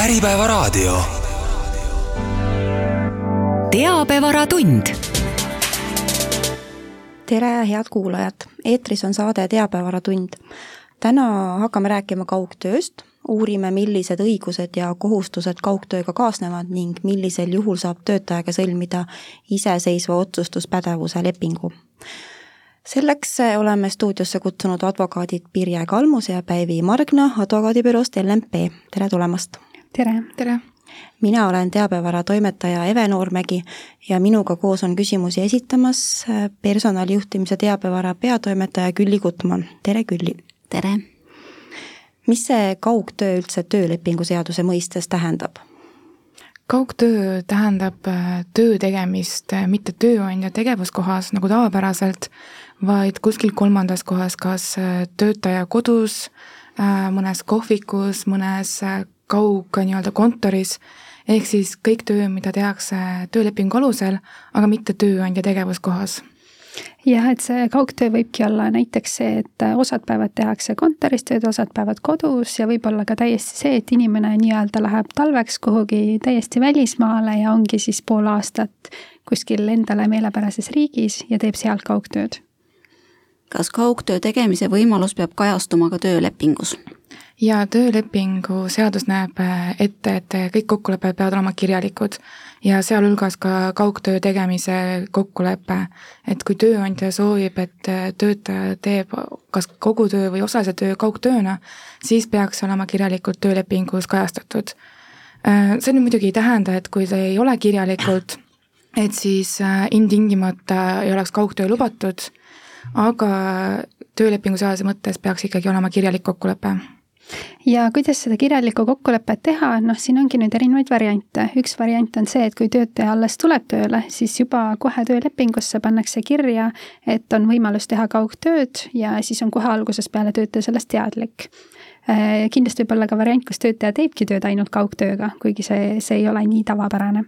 Äripäevaraadio. teabevaratund. tere, head kuulajad, eetris on saade Teabevaratund. täna hakkame rääkima kaugtööst, uurime, millised õigused ja kohustused kaugtööga kaasnevad ning millisel juhul saab töötajaga sõlmida iseseisva otsustuspädevuse lepingu selleks oleme stuudiosse kutsunud advokaadid Pirje Kalmus ja Päivi Margna advokaadibüroost LMP, tere tulemast! Tere! tere! mina olen teabevara toimetaja Eve Noormägi ja minuga koos on küsimusi esitamas personalijuhtimise teabevara peatoimetaja Külli Gutmann, tere Külli! tere! mis see kaugtöö üldse töölepingu seaduse mõistes tähendab? kaugtöö tähendab äh, töö tegemist äh, mitte tööandja tegevuskohas nagu tavapäraselt, vaid kuskil kolmandas kohas, kas äh, töötaja kodus, mõnes kohvikus, mõnes kaug nii-öelda kontoris, ehk siis kõik töö, mida tehakse töölepingu alusel, aga mitte tööandja tegevuskohas jah, et see kaugtöö võibki olla näiteks see, et osad päevad tehakse kontoris tööd, osad päevad kodus ja võib-olla ka täiesti see, et inimene nii-öelda läheb talveks kuhugi täiesti välismaale ja ongi siis pool aastat kuskil endale meelepärases riigis ja teeb seal kaugtööd. kas kaugtöö tegemise võimalus peab kajastuma ka töölepingus? Ja töölepingu seadus näeb ette, et kõik kokkulepped peavad olema kirjalikud ja sealhulgas ka kaugtöö tegemise kokkulepe. et kui tööandja soovib, et töötaja teeb kas kogu töö või osalise töö kaugtööna, siis peaks olema kirjalikult töölepingus kajastatud. see nüüd muidugi ei tähenda, et kui see ei ole kirjalikult, et siis ilmtingimata ei oleks kaugtöö lubatud, aga töölepingu seaduse mõttes peaks ikkagi olema kirjalik kokkulepe ja kuidas seda kirjalikku kokkulepet teha, noh, siin ongi nüüd erinevaid variante. üks variant on see, et kui töötaja alles tuleb tööle, siis juba kohe töölepingusse pannakse kirja, et on võimalus teha kaugtööd ja siis on kohe algusest peale töötaja sellest teadlik Äh, kindlasti võib olla ka variant, kus töötaja teebki tööd ainult kaugtööga, kuigi see, see ei ole nii tavapärane.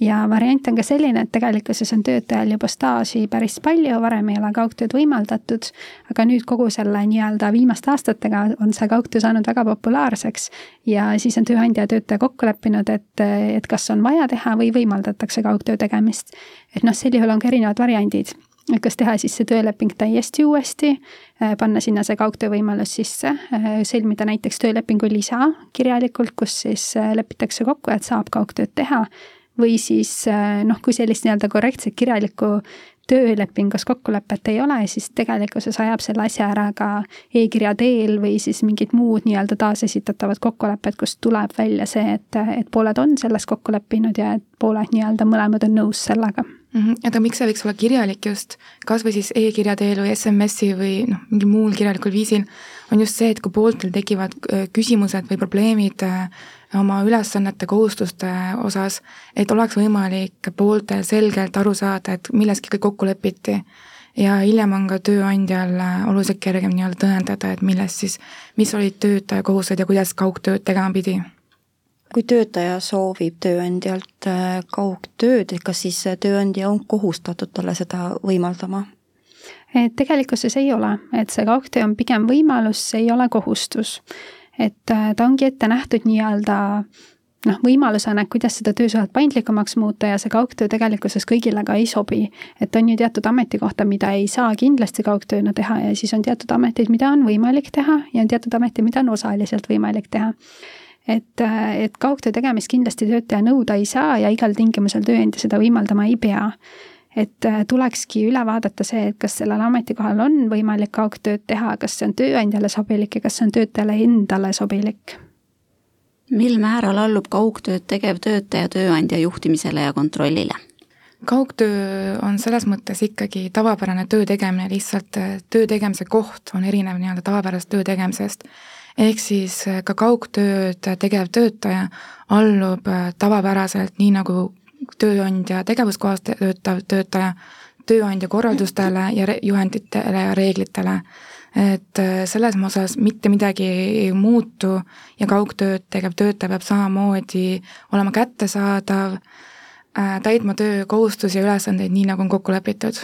Ja variant on ka selline, et tegelikkuses on töötajal juba staaži päris palju, varem ei ole kaugtööd võimaldatud, aga nüüd kogu selle nii-öelda viimaste aastatega on see kaugtöö saanud väga populaarseks ja siis on tööandja ja töötaja kokku leppinud, et, et kas on vaja teha või võimaldatakse kaugtöö tegemist. et noh, sel juhul on ka erinevad variandid et kas teha siis see tööleping täiesti uuesti, panna sinna see kaugtöö võimalus sisse, sõlmida näiteks töölepingu lisa kirjalikult, kus siis lepitakse kokku, et saab kaugtööd teha. Või siis noh, kui sellist nii-öelda korrektset kirjalikku töölepingus kokkulepet ei ole, siis tegelikkuses ajab selle asja ära ka e-kirja teel või siis mingid muud nii-öelda taasesitatavad kokkulepped, kust tuleb välja see, et, et pooled on selles kokku leppinud ja et pooled nii-öelda mõlemad on nõus sellega mm. -hmm. aga miks see võiks olla kirjalik just, kas või siis e-kirja teel või SMS-i või noh, mingil muul kirjalikul viisil, on just see, et kui pooltel tekivad äh, küsimused või probleemid äh, oma ülesannete, kohustuste osas, et oleks võimalik pooltel selgelt aru saada, et milleski kõik kokku lepiti. ja hiljem on ka tööandjal äh, oluliselt kergem nii-öelda tõendada, et milles siis, mis olid töötaja kohustused ja kuidas kaugtööd tegema pidi kui töötaja soovib tööandjalt äh, kaugtööd, kas siis tööandja on kohustatud talle seda võimaldama? et tegelikkuses ei ole, et see kaugtöö on pigem võimalus, see ei ole kohustus. Et äh, ta ongi ette nähtud nii-öelda noh, võimalusena, et kuidas seda töösuhet paindlikumaks muuta ja see kaugtöö tegelikkuses kõigile ka ei sobi. et on ju teatud ametikohta, mida ei saa kindlasti kaugtööna teha ja siis on teatud ameteid, mida on võimalik teha ja on teatud ameteid, mida on osaliselt võimalik teha et, et kaugtöö tegemist kindlasti töötaja nõuda ei saa ja igal tingimusel tööandja seda võimaldama ei pea. Et äh, tulekski üle vaadata see, et kas sellel ametikohal on võimalik kaugtööd teha, kas see on tööandjale sobilik ja kas see on töötajale endale sobilik. mil määral allub kaugtööd tegev töötaja tööandja juhtimisele ja kontrollile? kaugtöö on selles mõttes ikkagi tavapärane töö tegemine, lihtsalt äh, töö tegemise koht on erinev nii-öelda tavapärasest töö tegemisest ehk siis äh, ka kaugtööd tegev töötaja allub tavapäraselt, nii nagu tööandja tegevuskohas töötav töötaja, tööandja korraldustele ja juhenditele ja reeglitele. et äh, selles osas mitte midagi ei muutu ja kaugtööd tegev töötaja peab samamoodi olema kättesaadav, täitma töökohustusi ja ülesandeid, nii nagu on kokku lepitud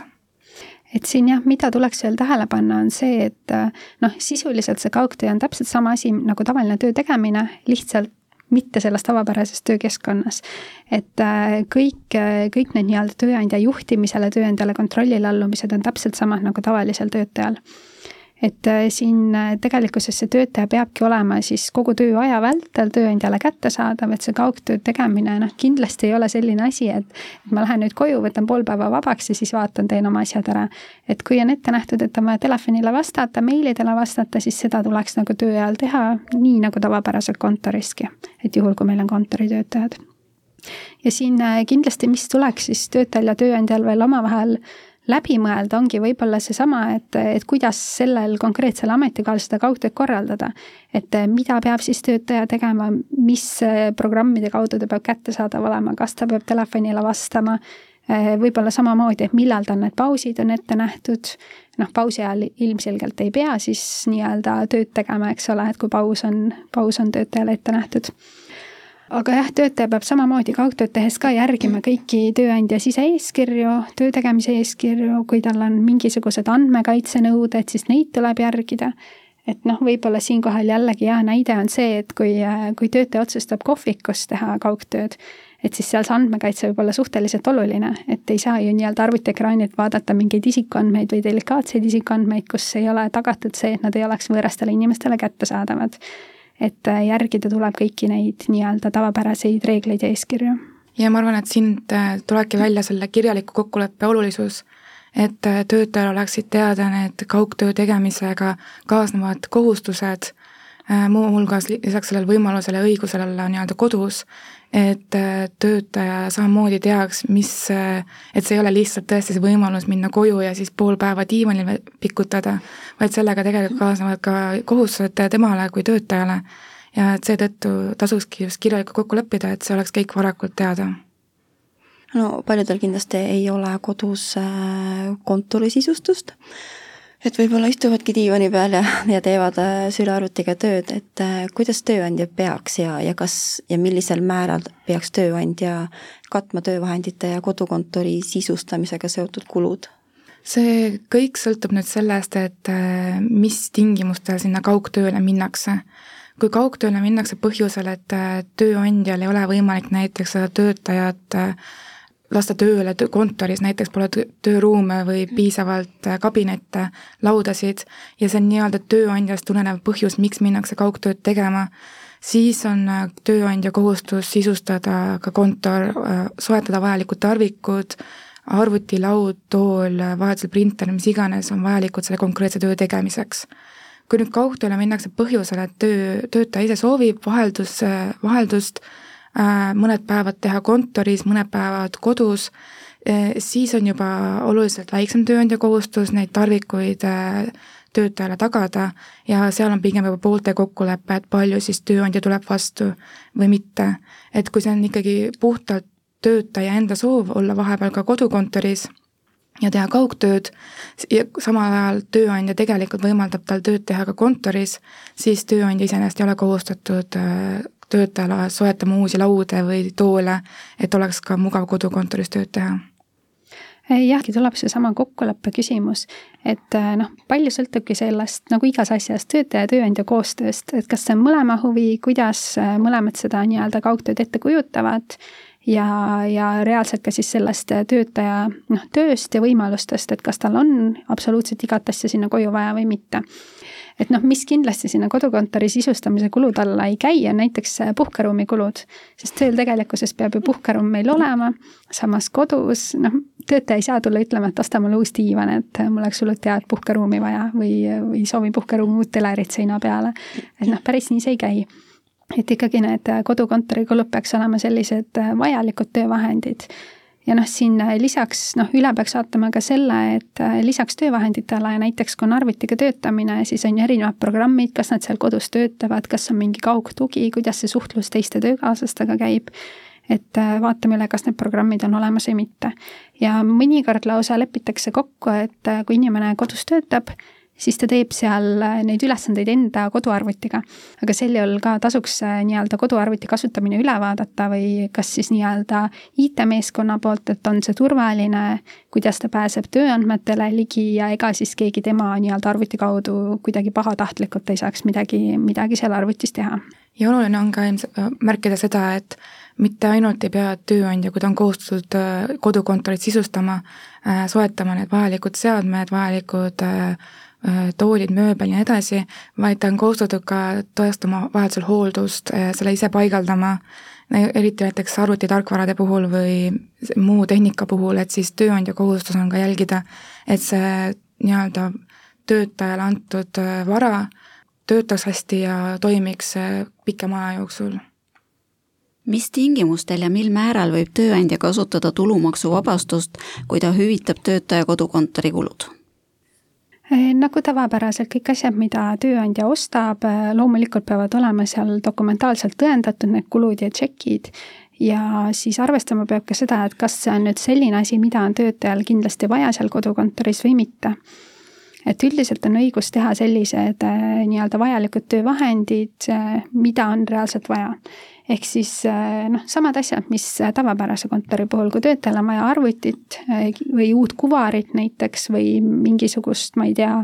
et siin jah, mida tuleks veel tähele panna, on see, et noh, sisuliselt see kaugtöö on täpselt sama asi nagu tavaline töö tegemine, lihtsalt mitte selles tavapärases töökeskkonnas. et kõik, kõik need nii-öelda tööandja juhtimisele, tööandjale kontrollile allumised on täpselt samad nagu tavalisel töötajal et äh, siin äh, tegelikkuses see töötaja peabki olema siis kogu tööaja vältel tööandjale kättesaadav, et see kaugtöö tegemine noh, kindlasti ei ole selline asi, et et ma lähen nüüd koju, võtan pool päeva vabaks ja siis vaatan, teen oma asjad ära. et kui on ette nähtud, et on vaja telefonile vastata, meilidele vastata, siis seda tuleks nagu töö ajal teha, nii nagu tavapäraselt kontoriski. et juhul, kui meil on kontoritöötajad. ja siin äh, kindlasti, mis tuleks siis töötajal ja tööandjal veel omavahel läbi mõelda, ongi võib-olla seesama, et, et kuidas sellel konkreetsel ametikohal seda kaugtööd korraldada. et eh, mida peab siis töötaja tegema, mis eh, programmide kaudu ta peab kättesaadav olema, kas ta peab telefonile vastama, eh, võib-olla samamoodi, et millal tal need pausid on ette nähtud, noh, pausi ajal ilmselgelt ei pea siis nii-öelda tööd tegema, eks ole, et kui paus on, paus on töötajale ette nähtud aga jah, töötaja peab samamoodi kaugtööd tehes ka järgima kõiki tööandja sise-eeskirju, töö tegemise eeskirju, kui tal on mingisugused andmekaitsenõuded, siis neid tuleb järgida. et noh, võib-olla siinkohal jällegi hea näide on see, et kui, kui töötaja otsustab kohvikus teha kaugtööd, et siis seal see andmekaitse võib olla suhteliselt oluline, et ei saa ju nii-öelda arvutiekraanilt vaadata mingeid isikuandmeid või delikaatseid isikuandmeid, kus ei ole tagatud see, et nad ei oleks võõrastele inimestele kättesaadavad et äh, järgida tuleb kõiki neid nii-öelda tavapäraseid reegleid ja eeskirju. ja ma arvan, et siin äh, tulebki välja selle kirjaliku kokkuleppe olulisus, et äh, töötajal oleksid teada need kaugtöö tegemisega kaasnevad kohustused, muuhulgas lisaks sellele võimalusele ja õigusele olla nii-öelda kodus, et äh, töötaja samamoodi teaks, mis, äh, et see ei ole lihtsalt tõesti see võimalus minna koju ja siis pool päeva diivanil pikutada, vaid sellega tegelikult kaasnevad ka kohustused temale kui töötajale. ja et seetõttu tasukski just kirjalikult kokku leppida, et see oleks kõik varakult teada no paljudel kindlasti ei ole kodus äh, kontorisisustust et võib-olla istuvadki diivani peal ja, ja teevad äh, sülearvutiga tööd, et äh, kuidas tööandja peaks ja, ja kas ja millisel määral peaks tööandja katma töövahendite ja kodukontori sisustamisega seotud kulud? see kõik sõltub nüüd sellest, et äh, mis tingimustel sinna kaugtööle minnakse. kui kaugtööle minnakse põhjusel, et tööandjal ei ole võimalik näiteks seda töötajat lasta tööle kontoris, näiteks pole tööruume või piisavalt äh, kabinette, laudasid ja see on nii-öelda tööandjast tulenev põhjus, miks minnakse kaugtööd tegema, siis on äh, tööandja kohustus sisustada ka kontor, äh, soetada vajalikud tarvikud, arvuti, laud, tool, vahetusel printer, mis iganes on vajalikud selle konkreetse töö tegemiseks. kui nüüd kaugtööle minnakse põhjusel, et töö, töötaja ise soovib vaheldus, vaheldust, Äh, mõned päevad teha kontoris, mõned päevad kodus, äh, siis on juba oluliselt väiksem tööandja kohustus neid tarvikuid äh, töötajale tagada ja seal on pigem juba poolte kokkulepe, et palju siis tööandja tuleb vastu või mitte. et kui see on ikkagi puhtalt töötaja enda soov olla vahepeal ka kodukontoris ja teha kaugtööd ja samal ajal tööandja tegelikult võimaldab tal tööd teha ka kontoris, siis tööandja iseenesest ei ole kohustatud töötajale soetama uusi laude või toole, et oleks ka mugav kodukontoris tööd teha? Jah, tuleb seesama kokkuleppe küsimus, et äh, noh, palju sõltubki sellest, nagu igas asjas, töötaja ja tööandja koostööst, et kas see on mõlema huvi, kuidas äh, mõlemad seda nii-öelda kaugtööd ette kujutavad ja, ja reaalselt ka siis sellest töötaja noh, tööst ja võimalustest, et kas tal on absoluutselt igat asja sinna koju vaja või mitte et noh, mis kindlasti sinna kodukontori sisustamise kulud alla ei käi, on näiteks äh, puhkeruumi kulud. sest tööl tegelikkuses peab ju puhkeruum meil olema, samas kodus noh, töötaja ei saa tulla ütlema, et osta mulle uus diivan, et äh, mul oleks hullult head puhkeruumi vaja või, või soovin puhkeruumi uut telerit seina peale. et noh, päris nii see ei käi et ikkagi need äh, kodukontori kulud peaks olema sellised vajalikud töövahendid ja noh, siin äh, lisaks noh, üle peaks vaatama ka selle, et äh, lisaks töövahenditele näiteks kui on arvutiga töötamine, siis on ju erinevad programmid, kas nad seal kodus töötavad, kas on mingi kaugtugi, kuidas see suhtlus teiste töökaaslastega käib. et äh, vaatame üle, kas need programmid on olemas või mitte. ja mõnikord lausa lepitakse kokku, et kui inimene kodus töötab, siis ta teeb seal äh, neid ülesandeid enda koduarvutiga. aga sel juhul ka tasuks äh, nii-öelda koduarvuti kasutamine üle vaadata või kas siis nii-öelda IT-meeskonna poolt, et on see turvaline, kuidas ta pääseb tööandmetele ligi ja ega siis keegi tema nii-öelda arvuti kaudu kuidagi pahatahtlikult ei saaks midagi, midagi seal arvutis teha ja oluline on ka ilmselt märkida seda, et mitte ainult ei pea tööandja, kui ta on kohustatud kodukontorit sisustama, soetama need vajalikud seadmed, vajalikud toolid, mööbel ja nii edasi, vaid ta on kohustatud ka tõestama vajadusel hooldust, selle ise paigaldama, eriti näiteks arvutitarkvarade puhul või muu tehnika puhul, et siis tööandja kohustus on ka jälgida, et see nii-öelda töötajale antud vara töötaks hästi ja toimiks pikema aja jooksul mis tingimustel ja mil määral võib tööandja kasutada tulumaksuvabastust, kui ta hüvitab töötaja kodukontori kulud? Eh, nagu tavapäraselt kõik asjad, mida tööandja ostab, eh, loomulikult peavad olema seal dokumentaalselt tõendatud need kulud ja tšekid ja siis arvestama peab ka seda, et kas see on nüüd selline asi, mida on töötajal kindlasti vaja seal kodukontoris või mitte. et üldiselt on õigus teha sellised eh, nii-öelda vajalikud töövahendid, mida on reaalselt vaja ehk siis eh, noh, samad asjad, mis tavapärase kontori puhul, kui töötajal on vaja arvutit eh, või uut kuvarit näiteks või mingisugust, ma ei tea,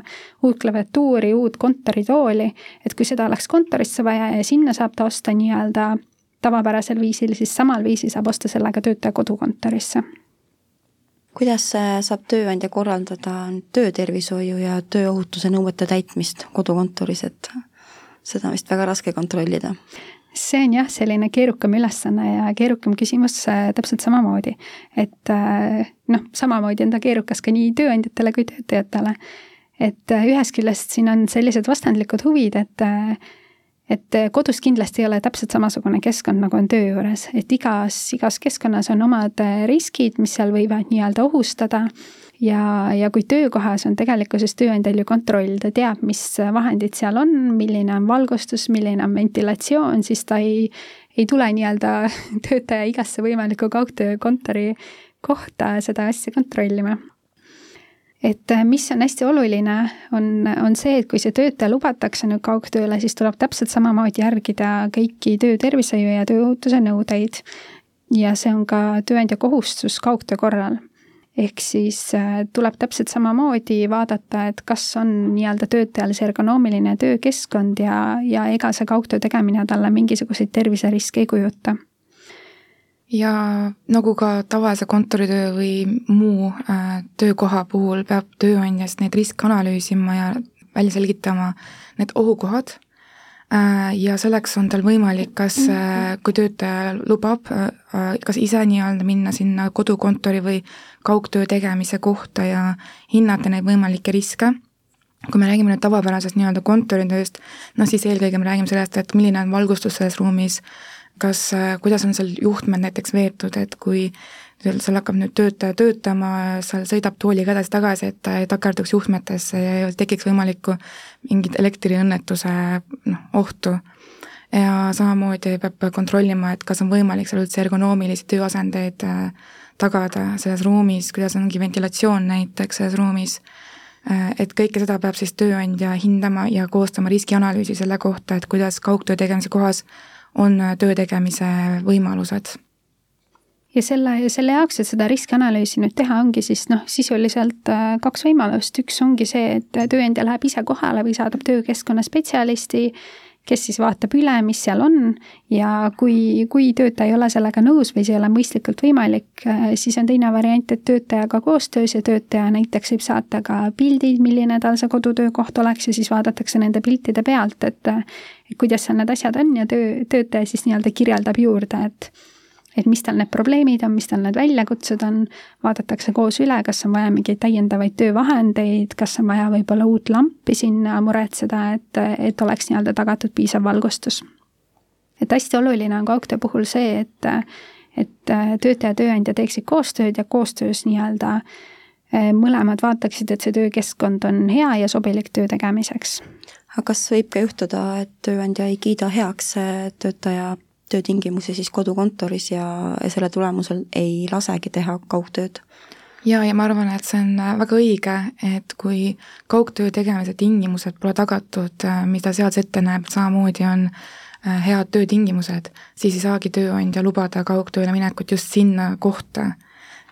uut klaviatuuri, uut kontoritooli, et kui seda oleks kontorisse vaja ja sinna saab ta osta nii-öelda tavapärasel viisil, siis samal viisil saab osta selle ka töötaja kodukontorisse kuidas saab tööandja korraldada töötervishoiu ja tööohutuse nõuete täitmist kodukontoris, et seda on vist väga raske kontrollida? See on jah, selline keerukam ülesanne ja keerukam küsimus äh, täpselt samamoodi. et äh, noh, samamoodi on ta keerukas ka nii tööandjatele kui töötajatele. et äh, ühest küljest siin on sellised vastandlikud huvid, et et kodus kindlasti ei ole täpselt samasugune keskkond, nagu on töö juures, et igas, igas keskkonnas on omad riskid, mis seal võivad nii-öelda ohustada ja, ja kui töökohas on tegelikkuses tööandjal ju kontroll, ta teab, mis vahendid seal on, milline on valgustus, milline on ventilatsioon, siis ta ei, ei tule nii-öelda töötaja igasse võimalikku kaugtöökontori kohta seda asja kontrollima et mis on hästi oluline, on, on see, et kui see töötaja lubatakse nüüd kaugtööle, siis tuleb täpselt samamoodi järgida kõiki töötervishoiu ja tööohutuse nõudeid. ja see on ka tööandja kohustus kaugtöö korral ehk siis äh, tuleb täpselt samamoodi vaadata, et kas on nii-öelda töötajal see ergonoomiline töökeskkond ja, ja ega see kaugtöö tegemine talle mingisuguseid terviseriske ei kujuta. ja nagu ka tavalise kontoritöö või muu äh, töökoha puhul peab tööandja siis neid riske analüüsima ja välja selgitama need ohukohad ja selleks on tal võimalik, kas, äh, kui töötaja lubab, äh, kas ise nii-öelda minna sinna kodukontori või kaugtöö tegemise kohta ja hinnata neid võimalikke riske. kui me räägime nüüd tavapärasest nii-öelda kontoritööst, noh siis eelkõige me räägime sellest, et milline on valgustus selles ruumis, kas, kuidas on seal juhtmed näiteks veetud, et kui seal hakkab nüüd töötaja töötama, seal sõidab tooliga edasi-tagasi, et ta ei takerduks juhtmetesse ja ei tekiks võimalikku mingit elektriõnnetuse noh, ohtu. ja samamoodi peab kontrollima, et kas on võimalik seal üldse ergonoomilisi tööasendeid äh, tagada selles ruumis, kuidas ongi ventilatsioon näiteks selles ruumis, äh, et kõike seda peab siis tööandja hindama ja koostama riskianalüüsi selle kohta, et kuidas kaugtöö tegemise kohas on töö tegemise võimalused ja selle, selle jaoks, et seda riskianalüüsi nüüd teha, ongi siis noh, sisuliselt äh, kaks võimalust, üks ongi see, et tööandja läheb ise kohale või saadab töökeskkonna spetsialisti, kes siis vaatab üle, mis seal on. Ja kui, kui töötaja ei ole sellega nõus või see ei ole mõistlikult võimalik, äh, siis on teine variant, et töötajaga koostöös ja töötaja näiteks võib saata ka pildid, milline tal see kodutöökoht oleks ja siis vaadatakse nende piltide pealt, et kuidas seal need asjad on. Ja töö, töötaja siis nii-öelda kirjeldab juurde, et et mis tal need probleemid on, mis tal need väljakutsed on, vaadatakse koos üle, kas on vaja mingeid täiendavaid töövahendeid, kas on vaja võib-olla uut lampi sinna muretseda, et, et oleks nii-öelda tagatud piisav valgustus. et hästi oluline on kaugtöö puhul see, et, et töötaja ja tööandja teeksid koostööd ja koostöös nii-öelda eh, mõlemad vaataksid, et see töökeskkond on hea ja sobilik töö tegemiseks. aga kas võib ka juhtuda, et tööandja ei kiida heaks töötaja töötingimusi siis kodukontoris ja selle tulemusel ei lasegi teha kaugtööd. ja, ja ma arvan, et see on väga õige, et kui kaugtöö tegemise tingimused pole tagatud, mida seadus ette näeb, samamoodi on äh, head töötingimused, siis ei saagi tööandja lubada kaugtööle minekut just sinna kohta.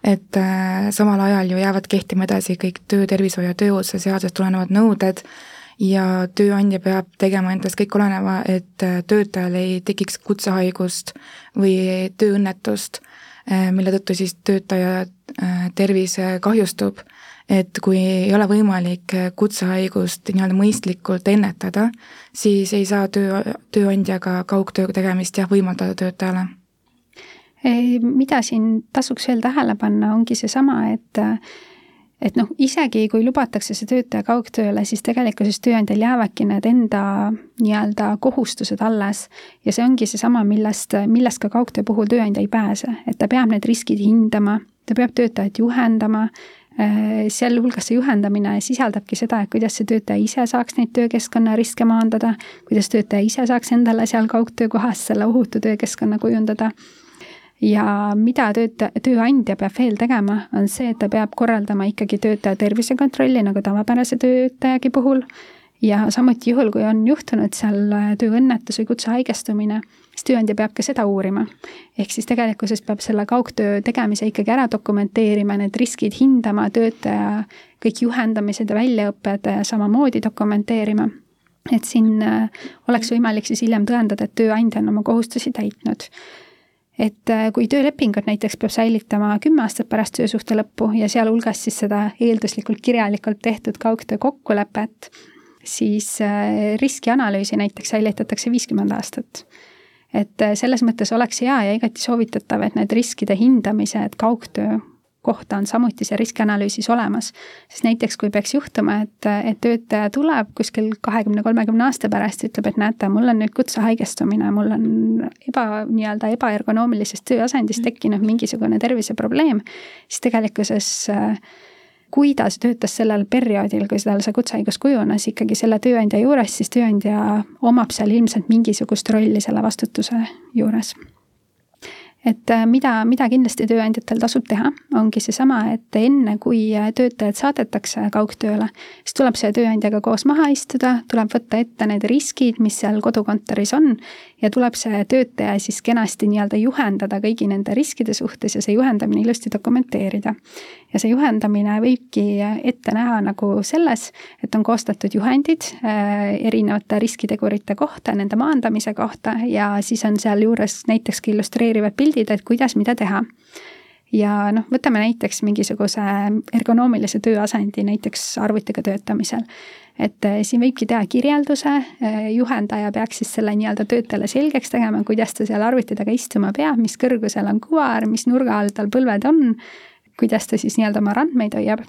et äh, samal ajal ju jäävad kehtima edasi kõik töötervishoiu ja tööohutuse seadusest tulenevad nõuded ja tööandja peab tegema endast kõik oleneva, et töötajal ei tekiks kutsehaigust või tööõnnetust, mille tõttu siis töötaja tervis kahjustub et kui ei ole võimalik kutsehaigust nii-öelda mõistlikult ennetada, siis ei saa töö, tööandjaga kaugtöö tegemist jah, võimaldada töötajale. mida siin tasuks veel tähele panna, ongi seesama, et et noh, isegi kui lubatakse see töötaja kaugtööle, siis tegelikkuses tööandjal jäävadki need enda nii-öelda kohustused alles. ja see ongi seesama, millest, millest ka kaugtöö puhul tööandja ei pääse, et ta peab need riskid hindama, ta peab töötajat juhendama, sealhulgas see juhendamine sisaldabki seda, et kuidas see töötaja ise saaks neid töökeskkonna riske maandada, kuidas töötaja ise saaks endale seal kaugtöökohas selle ohutu töökeskkonna kujundada. Ja mida töötaja, tööandja peab veel tegema, on see, et ta peab korraldama ikkagi töötaja tervisekontrolli nagu tavapärase töötajagi puhul ja samuti juhul, kui on juhtunud seal tööõnnetus või kutsehaigestumine siis tööandja peab ka seda uurima. ehk siis tegelikkuses peab selle kaugtöö tegemise ikkagi ära dokumenteerima, need riskid hindama, töötaja kõik juhendamised ja väljaõpped samamoodi dokumenteerima. et siin äh, oleks võimalik siis hiljem tõendada, et tööandja on oma kohustusi täitnud et äh, kui töölepingut näiteks peab säilitama kümme aastat pärast töösuhte lõppu ja sealhulgas siis seda eelduslikult kirjalikult tehtud kaugtöö kokkulepet, siis äh, riskianalüüsi näiteks säilitatakse viiskümmend aastat. Et äh, selles mõttes oleks hea ja igati soovitatav, et need riskide hindamised kaugtöö kohta on samuti see riskianalüüsis olemas. sest näiteks, kui peaks juhtuma, et, et töötaja tuleb kuskil kahekümne, kolmekümne aasta pärast ütleb, et näete, mul on nüüd kutsehaigestumine, mul on eba, nii-öelda ebaergonoomilisest tööasendist tekkinud mingisugune terviseprobleem, siis tegelikkuses kui ta töötas sellel perioodil, kui tal see kutsehaigus kujunes ikkagi selle tööandja juures, siis tööandja omab seal ilmselt mingisugust rolli selle vastutuse juures et äh, mida, mida kindlasti tööandjatel tasub teha, ongi seesama, et enne, kui äh, töötajad saadetakse kaugtööle, siis tuleb see tööandjaga koos maha istuda, tuleb võtta ette need riskid, mis seal kodukontoris on ja tuleb see töötaja siis kenasti nii-öelda juhendada kõigi nende riskide suhtes ja see juhendamine ilusti dokumenteerida. Ja see juhendamine võibki ette näha nagu selles, et on koostatud juhendid äh, erinevate riskitegurite kohta, nende maandamise kohta ja siis on sealjuures näiteks ka illustreerivad pildid, et kuidas mida teha. ja noh, võtame näiteks mingisuguse ergonoomilise tööasendi, näiteks arvutiga töötamisel. et eh, siin võibki teha kirjelduse, eh, juhendaja peaks siis selle nii-öelda töötajale selgeks tegema, kuidas ta seal arvuti taga istuma peab, mis kõrgusel on kuvar, mis nurga all tal põlved on, kuidas ta siis nii-öelda oma randmeid hoiab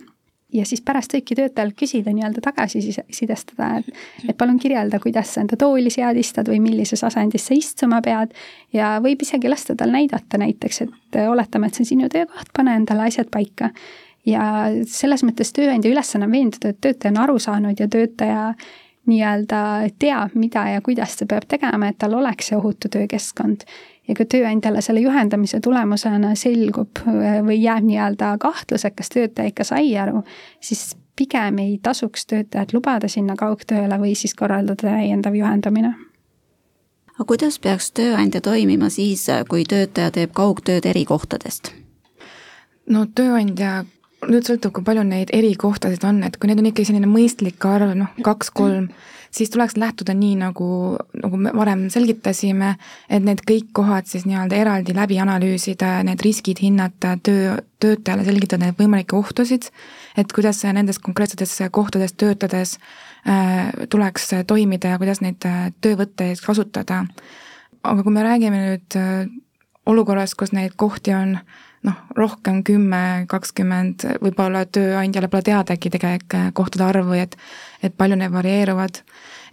ja siis pärast võibki töötajalt küsida nii-öelda tagasisidestada, et, et palun kirjelda, kuidas sa enda tooli seadistad või millises asendis sa istuma pead. ja võib isegi lasta tal näidata näiteks, et oletame, et see on sinu töökoht, pane endale asjad paika. ja selles mõttes tööandja ülesanne on veenduda, et töötaja on aru saanud ja töötaja nii-öelda teab, mida ja kuidas ta peab tegema, et tal oleks see ohutu töökeskkond ja kui tööandjale selle juhendamise tulemusena selgub äh, või jääb nii-öelda kahtlus, et kas töötaja ikka sai aru, siis pigem ei tasuks töötajat lubada sinna kaugtööle või siis korraldada täiendav juhendamine aga kuidas peaks tööandja toimima siis, kui töötaja teeb kaugtööd eri kohtadest? no tööandja, nüüd sõltub, kui palju neid erikohtasid on, et kui need on ikkagi selline mõistlik arv, noh, kaks-kolm mm, siis tuleks lähtuda nii, nagu, nagu me varem selgitasime, et need kõik kohad siis nii-öelda eraldi läbi analüüsida, need riskid hinnata, töö, töötajale selgitada neid võimalikke ohtusid, et kuidas nendes konkreetsetes kohtades töötades äh, tuleks toimida ja kuidas neid äh, töövõtteid kasutada. aga kui me räägime nüüd äh, olukorrast, kus neid kohti on noh, rohkem kümme, kakskümmend, võib-olla tööandjale pole teadagi tegelikult äh, kohtade arvu, et et palju need varieeruvad.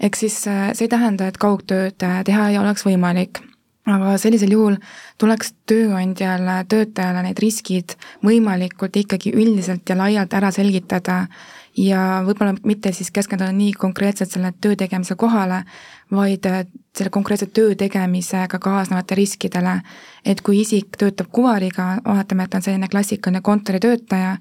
ehk siis äh, see ei tähenda, et kaugtööd äh, teha ei oleks võimalik, aga sellisel juhul tuleks tööandjal töötajale need riskid võimalikult ikkagi üldiselt ja laialt ära selgitada ja võib-olla mitte siis keskenduda nii konkreetselt selle töö tegemise kohale, vaid selle konkreetse töö tegemisega kaasnevate riskidele. et kui isik töötab kuvariga, oletame, et ta on selline klassikaline kontoritöötaja,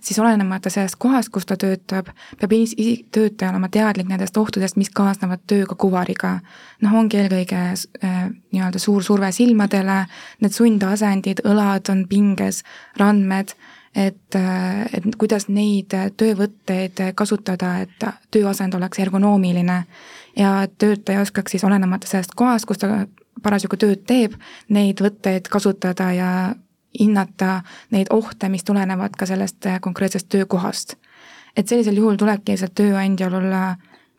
siis olenemata sellest kohast, kus ta töötab, peab isik, töötaja olema teadlik nendest ohtudest, mis kaasnevad tööga kuvariga. noh, ongi eelkõige äh, nii-öelda suur surve silmadele, need sundasendid, õlad on pinges, randmed et, et kuidas neid töövõtteid kasutada, et tööasend oleks ergonoomiline ja töötaja oskaks siis olenemata sellest kohast, kus ta parasjagu tööd teeb, neid võtteid kasutada ja hinnata neid ohte, mis tulenevad ka sellest konkreetsest töökohast. et sellisel juhul tulebki lihtsalt tööandjal olla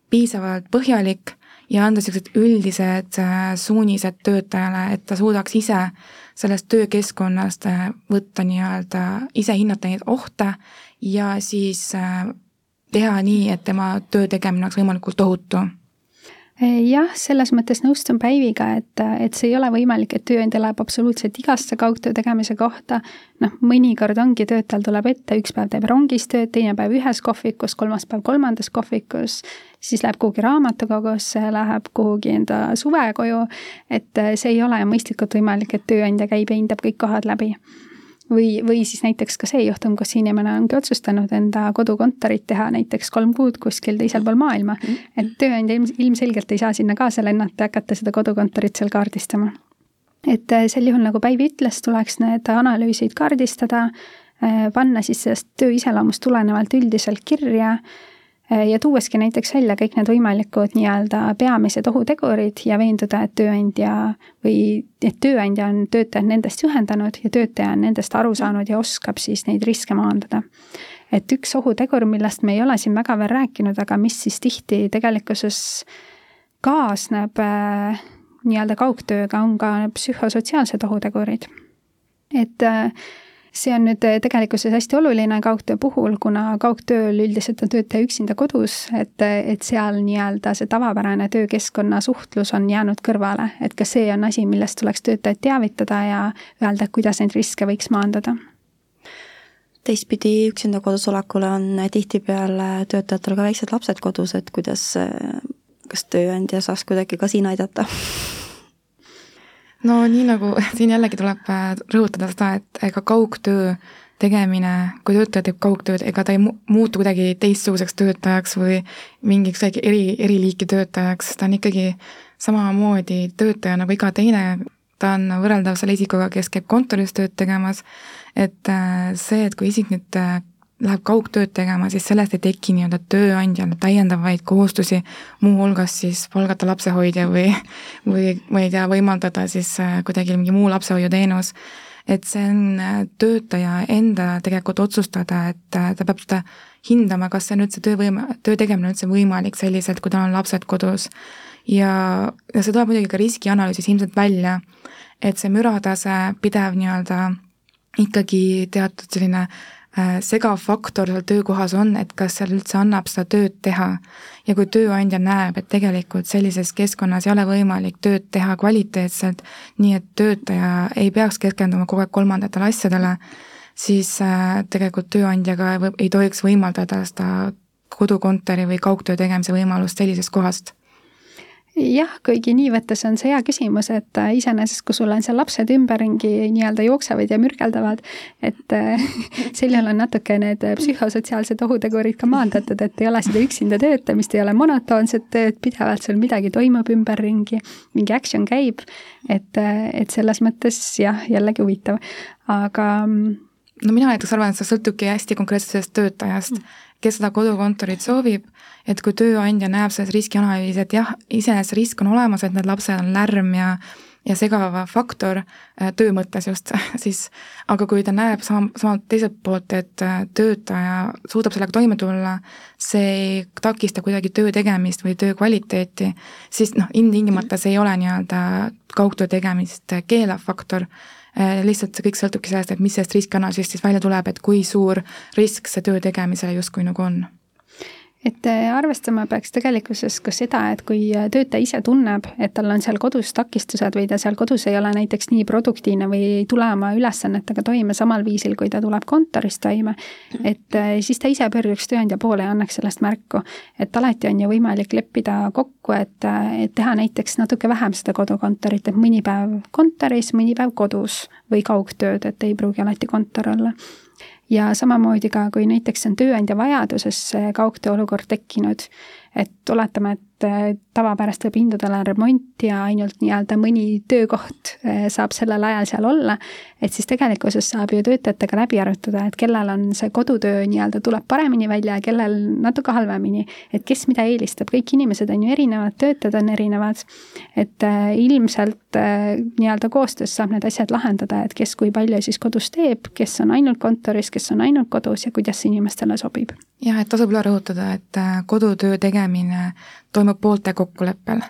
piisavalt põhjalik ja anda niisugused üldised äh, suunised töötajale, et ta suudaks ise sellest töökeskkonnast äh, võtta nii-öelda, ise hinnata neid ohte ja siis äh, teha nii, et tema töö tegemine oleks võimalikult ohutu jah, selles mõttes nõustun Päiviga, et, et see ei ole võimalik, et tööandja läheb absoluutselt igasse kaugtöö tegemise kohta. noh, mõnikord ongi, töötajal tuleb ette, üks päev teeb rongis tööd, teine päev ühes kohvikus, kolmas päev kolmandas kohvikus, siis läheb kuhugi raamatukogusse, läheb kuhugi enda suvekoju. et see ei ole mõistlikult võimalik, et tööandja käib ja hindab kõik kohad läbi või, või siis näiteks ka see juhtum, kus inimene ongi otsustanud enda kodukontorit teha näiteks kolm kuud kuskil teisel pool maailma. et tööandja ilm, ilmselgelt ei saa sinna kaasa lennata ja hakata seda kodukontorit seal kaardistama. et äh, sel juhul, nagu Päivi ütles, tuleks need analüüsid kaardistada, äh, panna siis sellest töö iseloomust tulenevalt üldiselt kirja ja tuuaski näiteks välja kõik need võimalikud nii-öelda peamised ohutegurid ja veenduda, et tööandja või et tööandja on töötajad nendest juhendanud ja töötaja on nendest aru saanud ja oskab siis neid riske maandada. et üks ohutegur, millest me ei ole siin väga veel rääkinud, aga mis siis tihti tegelikkuses kaasneb äh, nii-öelda kaugtööga, on ka psühhosotsiaalsed ohutegurid. et äh, see on nüüd eh, tegelikkuses hästi oluline kaugtöö puhul, kuna kaugtööl üldiselt on töötaja üksinda kodus, et, et seal nii-öelda see tavapärane töökeskkonna suhtlus on jäänud kõrvale, et ka see on asi, millest tuleks töötajaid teavitada ja öelda, kuidas neid riske võiks maandada. Teistpidi üksinda kodus olekule on tihtipeale töötajatel ka väiksed lapsed kodus, et kuidas, kas tööandja saaks kuidagi ka siin aidata no nii nagu siin jällegi tuleb äh, rõhutada seda, et ega kaugtöö tegemine, kui töötaja teeb kaugtööd, ega ta ei muutu kuidagi teistsuguseks töötajaks või mingiks eri, eri liiki töötajaks, ta on ikkagi samamoodi töötaja nagu iga teine, ta on võrreldav selle isikuga, kes käib kontoris tööd tegemas, et äh, see, et kui isik nüüd äh, läheb kaugtööd tegema, siis sellest ei teki nii-öelda tööandjale täiendavaid kohustusi, muuhulgas siis palgata lapsehoidja või, või ma ei tea, võimaldada siis äh, kuidagi mingi muu lapsehoiuteenus. et see on äh, töötaja enda tegelikult otsustada, et äh, ta peab seda hindama, kas see on üldse töövõime, töö tegemine üldse võimalik selliselt, kui tal on lapsed kodus. ja, ja see tuleb muidugi ka riskianalüüsis ilmselt välja, et see müratase, pidev nii-öelda ikkagi teatud selline segav faktor seal töökohas on, et kas seal üldse annab seda tööd teha. ja kui tööandja näeb, et tegelikult sellises keskkonnas ei ole võimalik tööd teha kvaliteetselt, nii et töötaja ei peaks keskenduma kogu aeg kolmandatele asjadele, siis äh, tegelikult tööandja ka ei tohiks võimaldada seda kodukontori või kaugtöö tegemise võimalust sellisest kohast jah, kuigi nii võttes on see hea küsimus, et äh, iseenesest, kui sul on seal lapsed ümberringi nii-öelda jooksevad ja mürgeldavad, et äh, sel juhul on natuke need psühhosotsiaalsed ohutegurid ka maandatud, et ei ole seda üksinda töötamist, ei ole monotoonset tööd, pidevalt sul midagi toimub ümberringi, mingi action käib, et, äh, et selles mõttes jah, jällegi huvitav, aga mm, no mina näiteks arvan, et see sõltubki hästi konkreetselt sellest töötajast mm., kes seda kodukontorit soovib, et kui tööandja näeb selles riskianalüüsis, et jah, iseenesest risk on olemas, et need lapsed on lärm ja ja segav faktor äh, töö mõttes just, siis aga kui ta näeb sama, sama teiselt poolt, et äh, töötaja suudab sellega toime tulla, see ei takista kuidagi töö tegemist või töö kvaliteeti, siis noh, ilmtingimata see ei ole nii-öelda kaugtöö tegemist keelav faktor lihtsalt see kõik sõltubki sellest, et mis sellest riskianalüüsist siis välja tuleb, et kui suur risk see töö tegemisele justkui nagu on et äh, arvestama peaks tegelikkuses ka seda, et kui äh, töötaja ise tunneb, et tal on seal kodus takistused või ta seal kodus ei ole näiteks nii produktiivne või ei tule oma ülesannetega toime samal viisil, kui ta tuleb kontoris toime, et äh, siis ta ise pöörduks tööandja poole ja annaks sellest märku. et alati on ju võimalik leppida kokku, et, et teha näiteks natuke vähem seda kodukontorit, et mõni päev kontoris, mõni päev kodus või kaugtööd, et ei pruugi alati kontor olla ja samamoodi ka, kui näiteks on tööandja vajaduses kaugtöö olukord tekkinud, et oletame, et tavapäraste pindudele on remont ja ainult nii-öelda mõni töökoht eh, saab sellel ajal seal olla, et siis tegelikkuses saab ju töötajatega läbi arutada, et kellel on see kodutöö nii-öelda tuleb paremini välja ja kellel natuke halvemini. et kes mida eelistab, kõik inimesed on ju erinevad, töötajad on erinevad, et eh, ilmselt eh, nii-öelda koostöös saab need asjad lahendada, et kes kui palju siis kodus teeb, kes on ainult kontoris, kes on ainult kodus ja kuidas inimestele sobib. jah, et tasub üle rõhutada, et kodutöö tegemine toimub poolte kokkuleppel.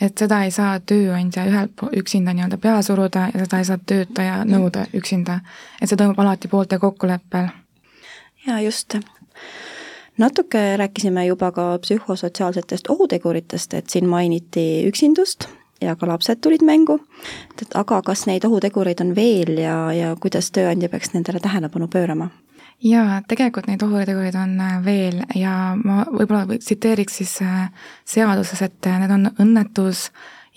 et seda ei saa tööandja ühelt üksinda nii-öelda peale suruda ja seda ei saa töötaja nõuda üksinda. et see toimub alati poolte kokkuleppel. jaa, just natuke rääkisime juba ka psühhosotsiaalsetest ohuteguritest, et siin mainiti üksindust ja ka lapsed tulid mängu, et aga kas neid ohutegureid on veel ja, ja kuidas tööandja peaks nendele tähelepanu pöörama? Jaa, tegelikult neid ohutegureid on äh, veel ja ma võib-olla tsiteeriks siis äh, seaduses, et äh, need on õnnetus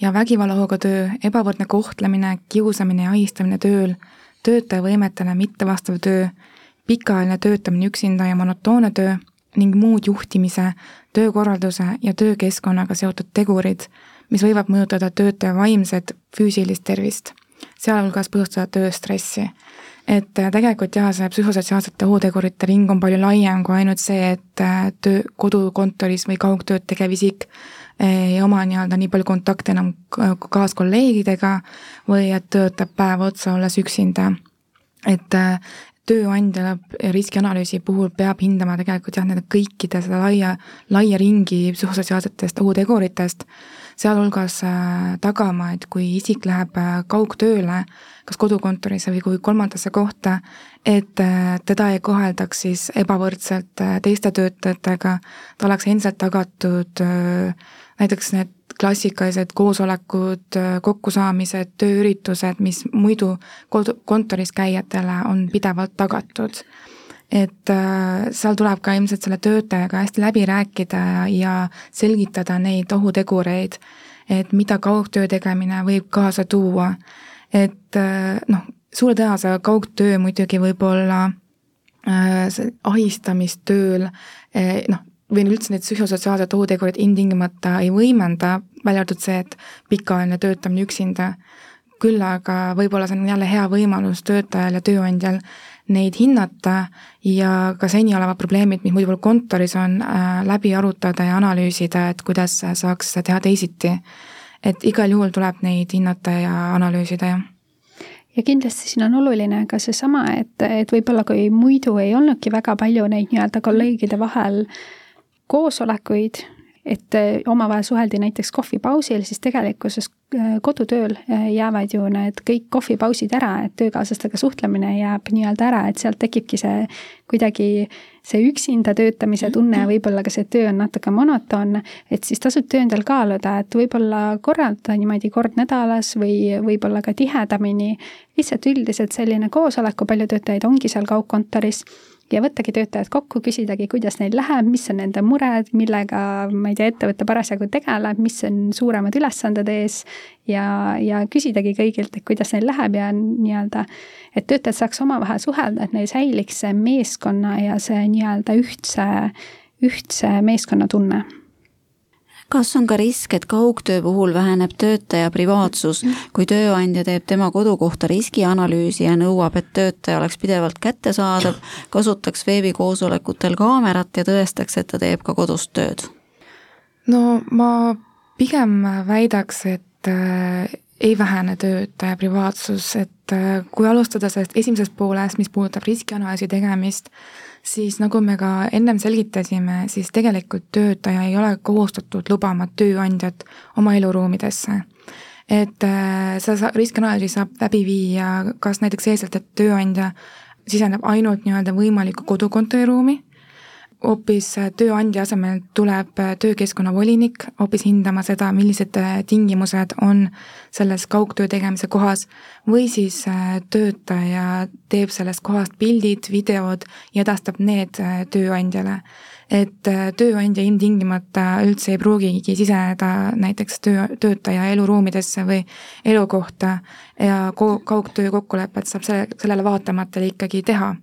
ja vägivallaohuga töö, ebavõrdne kohtlemine, kiusamine ja ahistamine tööl, töötaja võimetele mittevastav töö, pikaajaline töötamine üksinda ja monotoonne töö ning muud juhtimise, töökorralduse ja töökeskkonnaga seotud tegurid, mis võivad mõjutada töötaja vaimset, füüsilist tervist, sealhulgas põhjustada tööstressi et äh, tegelikult jah, see psühhosotsiaalsete ohutegurite ring on palju laiem kui ainult see, et äh, töö, kodukontoris või kaugtööd tegev isik äh, ei oma nii-öelda nii palju kontakte enam kaaskolleegidega või et töötab päev otsa, olles üksinda. et tööandja riskianalüüsi puhul peab hindama tegelikult jah, nende kõikide seda laia, laia ringi psühhosotsiaalsetest ohuteguritest, sealhulgas tagama, et kui isik läheb kaugtööle, kas kodukontorisse või kui kolmandasse kohta, et äh, teda ei koheldaks siis ebavõrdselt äh, teiste töötajatega, ta oleks endiselt tagatud äh, näiteks need klassikalised koosolekud, kokkusaamised, tööüritused, mis muidu kodu, kontoris käijatele on pidevalt tagatud. Et seal tuleb ka ilmselt selle töötajaga hästi läbi rääkida ja, selgitada neid ohutegureid, et mida kaugtöö tegemine võib kaasa tuua. Et äh, noh, suure tõenäosusega kaugtöö muidugi võib-olla äh, see ahistamist tööl äh, noh, või üldse need psühhosotsiaalsed ohutegurid ilmtingimata ei võimenda, välja arvatud see, et pikaajaline töötamine üksinda, küll aga võib-olla see on jälle hea võimalus töötajal ja tööandjal neid hinnata ja ka seni olevad probleemid, mis muidu kontoris on, läbi arutada ja analüüsida, et kuidas saaks teha teisiti. Et igal juhul tuleb neid hinnata ja analüüsida, jah. Ja kindlasti siin on oluline ka seesama, et, et võib-olla kui muidu ei olnudki väga palju neid nii-öelda kolleegide vahel koosolekuid, et omavahel suheldi näiteks kohvipausil, siis tegelikkuses äh, kodutööl äh, jäävad ju need kõik kohvipausid ära, et töökaaslastega suhtlemine jääb nii-öelda ära, et sealt tekibki see kuidagi see üksinda töötamise tunne võib-olla ka see töö on natuke monotoonne, et siis tasub tööandjal kaaluda, et võib-olla korraldada niimoodi kord nädalas või võib-olla ka tihedamini, lihtsalt üldiselt selline koosolek, kui palju töötajaid ongi seal kaugkontoris ja võttagi töötajad kokku, küsidagi, kuidas neil läheb, mis on nende mured, millega, ma ei tea, ettevõte parasjagu tegeleb, mis on suuremad ülesanded ees. Ja, ja küsidagi kõigilt, et kuidas neil läheb ja nii-öelda, et töötajad saaks omavahel suhelda, et neil säiliks see meeskonna ja see nii-öelda ühtse, ühtse meeskonnatunne kas on ka risk, et kaugtöö puhul väheneb töötaja privaatsus, kui tööandja teeb tema kodukohta riskianalüüsi ja nõuab, et töötaja oleks pidevalt kättesaadav, kasutaks veebikoosolekutel kaamerat ja tõestaks, et ta teeb ka kodus tööd? no ma pigem väidaks, et äh, ei vähene töötaja privaatsus, et äh, kui alustada sellest esimesest poolest, mis puudutab riskianalüüsi tegemist, siis nagu me ka ennem selgitasime, siis tegelikult töötaja ei ole kohustatud lubama tööandjat oma eluruumidesse. et äh, seda riskianalüüsi saab läbi viia kas näiteks selliselt, et tööandja siseneb ainult nii-öelda võimalikku kodukontori ruumi hoopis äh, tööandja asemel tuleb äh, töökeskkonna volinik hoopis hindama seda, millised äh, tingimused on selles kaugtöö tegemise kohas või siis töötaja teeb sellest kohast pildid, videod ja edastab need tööandjale. et tööandja ilmtingimata üldse ei pruugigi siseneda näiteks töö, töötaja eluruumidesse või elukohta ja kaugtöö kokkulepet saab selle, sellele vaatamata ikkagi teha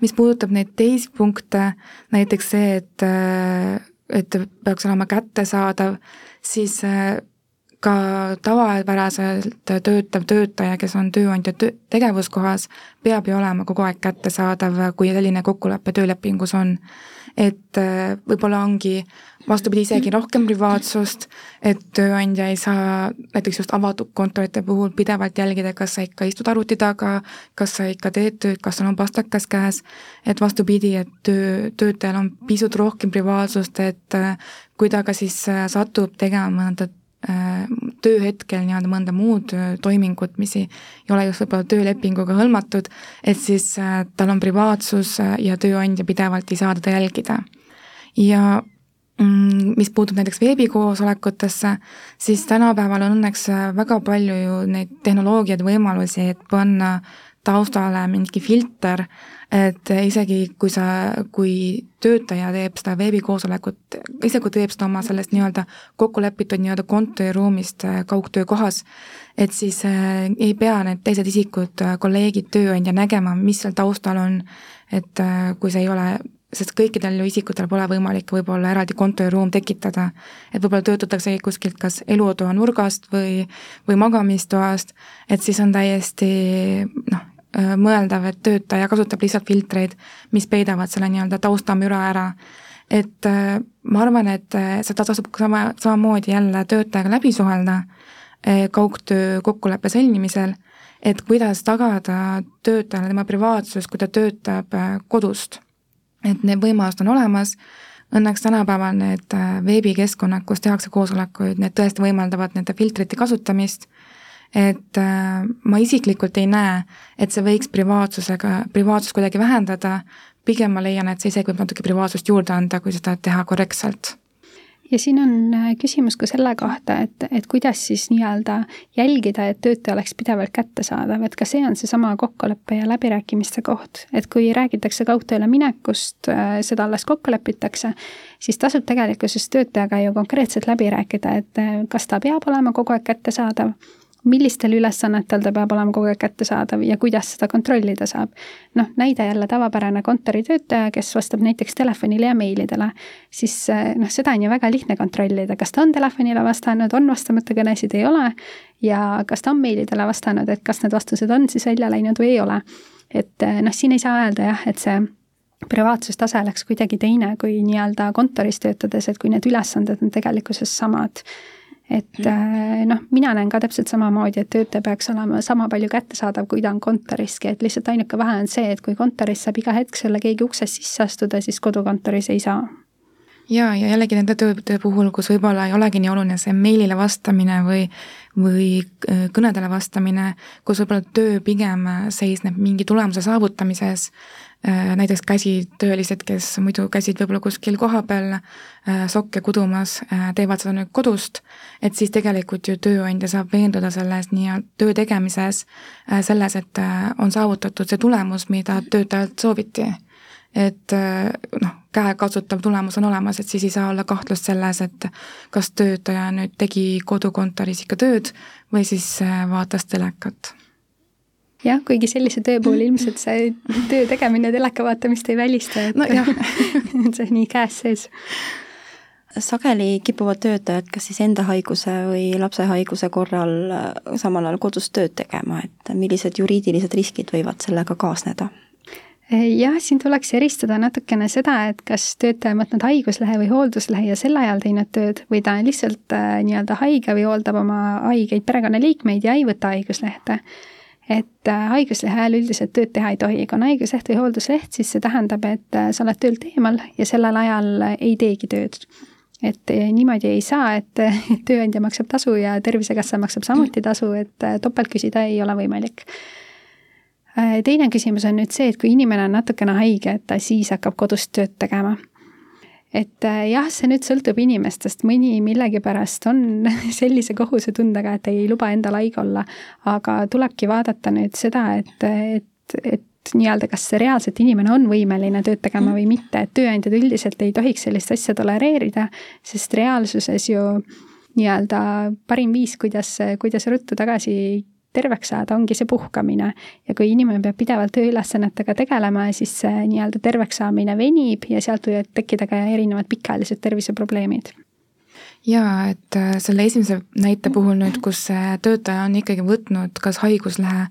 mis puudutab neid teisi punkte, näiteks see, et äh, et peaks olema kättesaadav, siis ka tavapäraselt töötav töötaja, kes on tööandja töö, tegevuskohas, peab ju olema kogu aeg kättesaadav, kui selline kokkulepe töölepingus on. et äh, võib-olla ongi vastupidi, isegi rohkem privaatsust, et tööandja ei saa näiteks just avatud kontorite puhul pidevalt jälgida, kas sa ikka istud arvuti taga, kas sa ikka teed tööd, kas sul on pastakas käes, et vastupidi, et töö, töötajal on pisut rohkem privaatsust, et äh, kui ta ka siis äh, satub tegema mõnda tööhetkel nii-öelda mõnda muud äh, toimingut, mis ei, ei ole just võib-olla töölepinguga hõlmatud, et siis äh, tal on privaatsus ja tööandja pidevalt ei saa teda jälgida. ja mm, mis puutub näiteks veebikoosolekutesse, siis tänapäeval on õnneks väga palju ju neid tehnoloogiaid, võimalusi, et panna taustale mingi filter, et isegi kui sa, kui töötaja teeb seda veebikoosolekut, isegi kui teeb seda oma sellest nii-öelda kokkulepitud nii-öelda kontoriruumist äh, kaugtöökohas, et siis äh, ei pea need teised isikud, äh, kolleegid, tööandja nägema, mis seal taustal on, et kui see ei ole sest kõikidel ju isikutel pole võimalik võib-olla eraldi kontoriruum tekitada. et võib-olla töötatakse kuskilt kas elutoa nurgast või, või magamistoast, et siis on täiesti noh, mõeldav, et töötaja kasutab lihtsalt filtreid, mis peidavad selle nii-öelda taustamüra ära. et äh, ma arvan, et äh, seda tasub sama, samamoodi jälle töötajaga läbi suhelda kaugtöö kokkuleppe sõlmimisel, et kuidas tagada töötajale tema privaatsus, kui ta töötab kodust. et need võimalused on olemas, õnneks tänapäeval need veebikeskkonnad, kus tehakse koosolekuid, need tõesti võimaldavad nende filtrite kasutamist et äh, ma isiklikult ei näe, et see võiks privaatsusega, privaatsust kuidagi vähendada, pigem ma leian, et see isegi võib natuke privaatsust juurde anda, kui seda teha korrektselt. Ja siin on äh, küsimus ka selle kohta, et, et kuidas siis nii-öelda jälgida, et töötaja oleks pidevalt kättesaadav, et ka see on seesama kokkuleppe ja läbirääkimiste koht, et kui räägitakse kaugtööle minekust, äh, seda alles kokku lepitakse, siis tasub tegelikkuses töötajaga ju konkreetselt läbi rääkida, et kas ta peab olema kogu aeg kättesaadav millistel ülesannetel ta peab olema kogu aeg kättesaadav ja kuidas seda kontrollida saab. noh, näide jälle tavapärane kontoritöötaja, kes vastab näiteks telefonile ja meilidele, siis eh, noh, seda on ju väga lihtne kontrollida, kas ta on telefonile vastanud, on vastamata kõnesid, ei ole, ja kas ta on meilidele vastanud, et kas need vastused on siis välja läinud või ei ole. et eh, noh, siin ei saa öelda jah, et see privaatsustase oleks kuidagi teine kui nii-öelda kontoris töötades, et kui need ülesanded on tegelikkuses samad et mm. äh, noh, mina näen ka täpselt samamoodi, et töötaja peaks olema sama palju kättesaadav, kui ta on kontoriski, et lihtsalt ainuke vahe on see, et kui kontoris saab iga hetk sulle keegi uksest sisse astuda, siis kodukontoris ei saa ja, ja jällegi nende tööde puhul, kus võib-olla ei olegi nii oluline see meilile vastamine või, või äh, kõnedele vastamine, kus võib-olla töö pigem seisneb mingi tulemuse saavutamises, Äh, näiteks käsitöölised, kes muidu käisid võib-olla kuskil kohapeal äh, sokke kudumas, teevad seda nüüd kodust, et siis tegelikult ju tööandja saab veenduda selles nii-öelda töö tegemises, selles, et on saavutatud see tulemus, mida töötajalt sooviti. et noh, käekatsutav tulemus on olemas, et siis ei saa olla kahtlust selles, et kas töötaja nüüd tegi kodukontoris ikka tööd või siis vaatas telekat jah, kuigi sellise töö puhul ilmselt see töö tegemine teleka vaatamist ei välista, et nojah see on nii käes sees. sageli kipuvad töötajad kas siis enda haiguse või lapse haiguse korral äh, samal ajal kodus tööd tegema, et millised juriidilised riskid võivad sellega kaasneda? Jah, siin tuleks eristada natukene seda, et kas töötaja on võtnud haiguslehe või hoolduslehe ja sel ajal teinud tööd või ta on lihtsalt äh, nii-öelda haige või hooldab oma haigeid perekonnaliikmeid ja ei võta haiguslehte. Et äh, haiguslehe ajal üldiselt tööd teha ei tohi, kui on haigusleht või hooldusleht, siis see tähendab, et äh, sa oled töölt eemal ja sellel ajal ei teegi tööd. et niimoodi ei saa, et tööandja maksab tasu ja Tervisekassa maksab samuti tasu, et topelt küsida ei ole võimalik teine küsimus on nüüd see, et kui inimene on natukene haige, et ta siis hakkab kodus tööd tegema. Et äh, jah, see nüüd sõltub inimestest, mõni millegipärast on sellise kohusetundega, et ei luba endal haige olla, aga tulebki vaadata nüüd seda, et, et, et nii-öelda, kas reaalselt inimene on võimeline tööd tegema või mitte, et tööandjad üldiselt ei tohiks sellist asja tolereerida, sest reaalsuses ju nii-öelda parim viis, kuidas, kuidas ruttu tagasi terveks saada, ongi see puhkamine. ja kui inimene peab pidevalt tööülesannetega tegelema, siis see nii-öelda terveks saamine venib ja sealt võivad tekkida ka erinevad pikaajalised terviseprobleemid jaa, et äh, selle esimese näite puhul nüüd, kus töötaja on ikkagi võtnud kas haiguslehe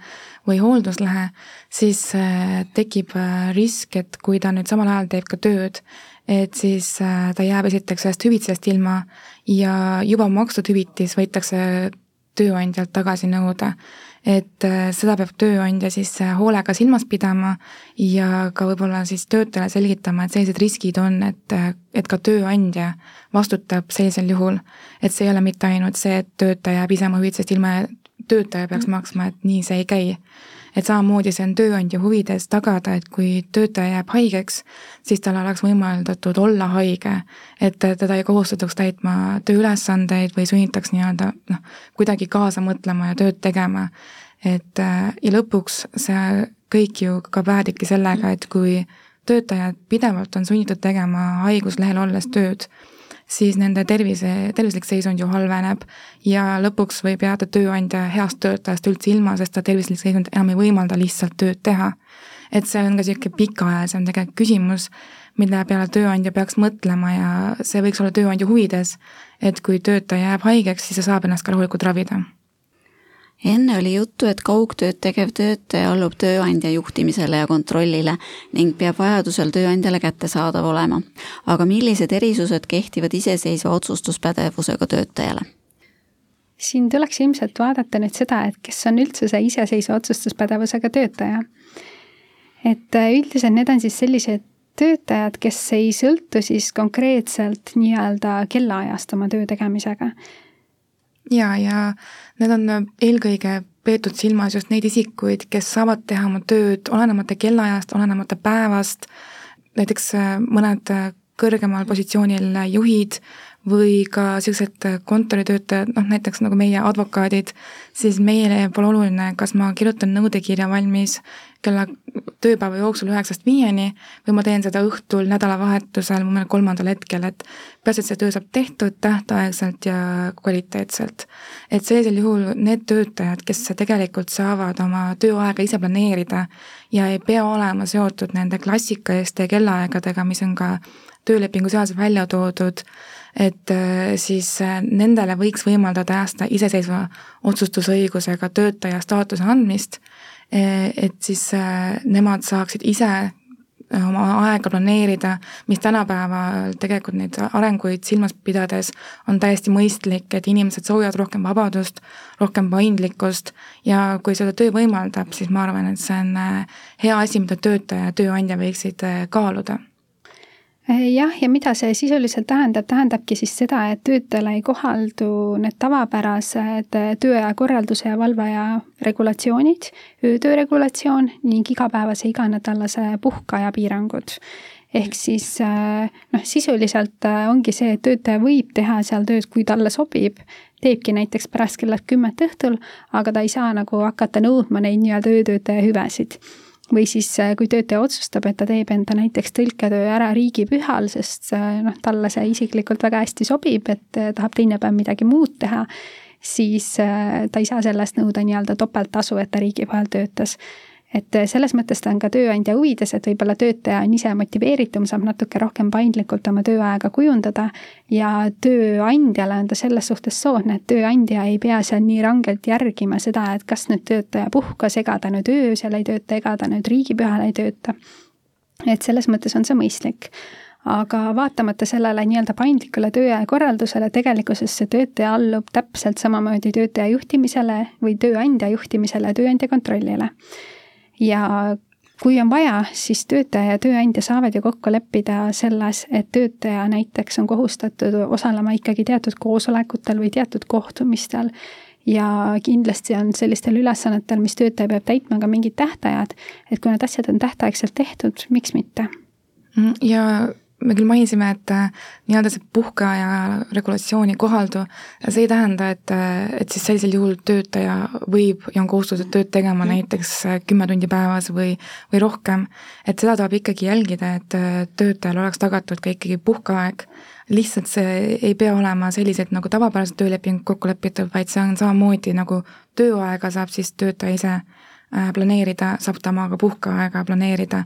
või hoolduslehe, siis äh, tekib äh, risk, et kui ta nüüd samal ajal teeb ka tööd, et siis ta jääb esiteks ühest hüvitisest ilma ja juba makstud hüvitis võetakse tööandjalt tagasi nõuda et äh, seda peab tööandja siis äh, hoolega silmas pidama ja ka võib-olla siis töötajale selgitama, et sellised riskid on, et, äh, et ka tööandja vastutab sellisel juhul. et see ei ole mitte ainult see, et töötaja jääb ise oma hüvitisest ilma ja töötaja peaks mm. maksma, et nii see ei käi et samamoodi see on tööandja huvides tagada, et kui töötaja jääb haigeks, siis tal oleks võimaldatud olla haige, et teda ei kohustataks täitma tööülesandeid või sunnitaks nii-öelda noh, kuidagi kaasa mõtlema ja tööd tegema. et ja lõpuks see kõik ju ka päädibki sellega, et kui töötajad pidevalt on sunnitud tegema haiguslehel olles tööd, siis nende tervise, tervislik seisund ju halveneb ja lõpuks võib jääda tööandja heast töötajast üldse ilma, sest ta tervislik seisund enam ei võimalda lihtsalt tööd teha. et see on ka niisugune pikaajalisem tegelikult küsimus, mille peale tööandja peaks mõtlema ja see võiks olla tööandja huvides, et kui töötaja jääb haigeks, siis ta saab ennast ka rahulikult ravida enne oli juttu, et kaugtööd tegev töötaja allub tööandja juhtimisele ja kontrollile ning peab vajadusel tööandjale kättesaadav olema. aga millised erisused kehtivad iseseisva otsustuspädevusega töötajale? siin tuleks ilmselt vaadata nüüd seda, et kes on üldse see iseseisva otsustuspädevusega töötaja. et äh, üldiselt need on siis sellised töötajad, kes ei sõltu siis konkreetselt nii-öelda kellaajast oma töö tegemisega ja, ja need on eelkõige peetud silmas just neid isikuid, kes saavad teha oma tööd olenemata kellaajast, olenemata päevast, näiteks äh, mõned äh, kõrgemal positsioonil juhid või ka niisugused kontoritöötajad, noh näiteks nagu meie advokaadid, siis meile pole oluline, kas ma kirjutan nõudekirja valmis kella tööpäeva jooksul üheksast viieni või ma teen seda õhtul nädalavahetusel mõnel kolmandal hetkel, et peaasi, et see töö saab tehtud tähtaegselt ja kvaliteetselt. et sellisel juhul need töötajad, kes tegelikult saavad oma tööaega ise planeerida ja ei pea olema seotud nende klassikaliste kellaaegadega, mis on ka töölepingu seaduses välja toodud, et äh, siis äh, nendele võiks võimaldada aasta iseseisva otsustusõigusega töötaja staatuse andmist, äh, et siis nemad saaksid ise oma aega planeerida, mis tänapäeval tegelikult neid arenguid silmas pidades on täiesti mõistlik, et inimesed soovivad rohkem vabadust, rohkem paindlikkust ja kui seda töö võimaldab, siis ma arvan, et see on hea asi, mida töötaja ja tööandja võiksid kaaluda. Äh, jah, ja mida see sisuliselt tähendab, tähendabki siis seda, et töötajale ei kohaldu need tavapärased tööaja korralduse ja valveaja regulatsioonid, öötöö regulatsioon ning igapäevase iganädalase puhkeaja piirangud ehk siis äh, noh, sisuliselt ongi see, et töötaja võib teha seal tööd, kui talle sobib, teebki näiteks pärast kella kümmet õhtul, aga ta ei saa nagu hakata nõudma neid nii-öelda öötöötaja hüvesid või siis äh, kui töötaja otsustab, et ta teeb enda näiteks tõlketöö ära riigipühal, sest äh, noh, talle see isiklikult väga hästi sobib, et äh, tahab teine päev midagi muud teha, siis ta ei saa selle eest nõuda nii-öelda topelttasu, et ta riigipühal töötas et äh, selles mõttes ta on ka tööandja huvides, et võib-olla töötaja on ise motiveeritum, saab natuke rohkem paindlikult oma tööaega kujundada ja tööandjale on ta selles suhtes soodne, et tööandja ei pea seal nii rangelt järgima seda, et kas nüüd töötaja puhkas, ega ta nüüd öösel ei tööta, ega ta nüüd riigipühal ei tööta. et selles mõttes on see mõistlik aga vaatamata sellele nii-öelda paindlikule tööaja korraldusele, tegelikkuses see töötaja allub täpselt samamoodi töötaja juhtimisele või tööandja juhtimisele, tööandja kontrollile ja kui on vaja, siis töötaja ja tööandja saavad ju kokku leppida selles, et töötaja näiteks on kohustatud osalema ikkagi teatud koosolekutel või teatud kohtumistel ja kindlasti on sellistel ülesannetel, mis töötaja peab täitma, ka mingid tähtajad, et kui need asjad on tähtaegselt tehtud, miks mitte? Mm, ja me küll mainisime, et äh, nii-öelda see puhkeaja regulatsioon ei kohaldu, see ei tähenda, et, äh, et siis sellisel juhul töötaja võib ja on kohustatud tööd tegema mm. näiteks äh, kümme tundi päevas või, või rohkem. et seda tuleb ikkagi jälgida, et töötajal oleks tagatud ka ikkagi puhkeaeg, lihtsalt see ei pea olema sellised nagu tavapäraselt tööleping kokku lepitud, vaid see on samamoodi nagu tööaega saab siis töötaja ise planeerida, saab ta oma ka puhkeaega planeerida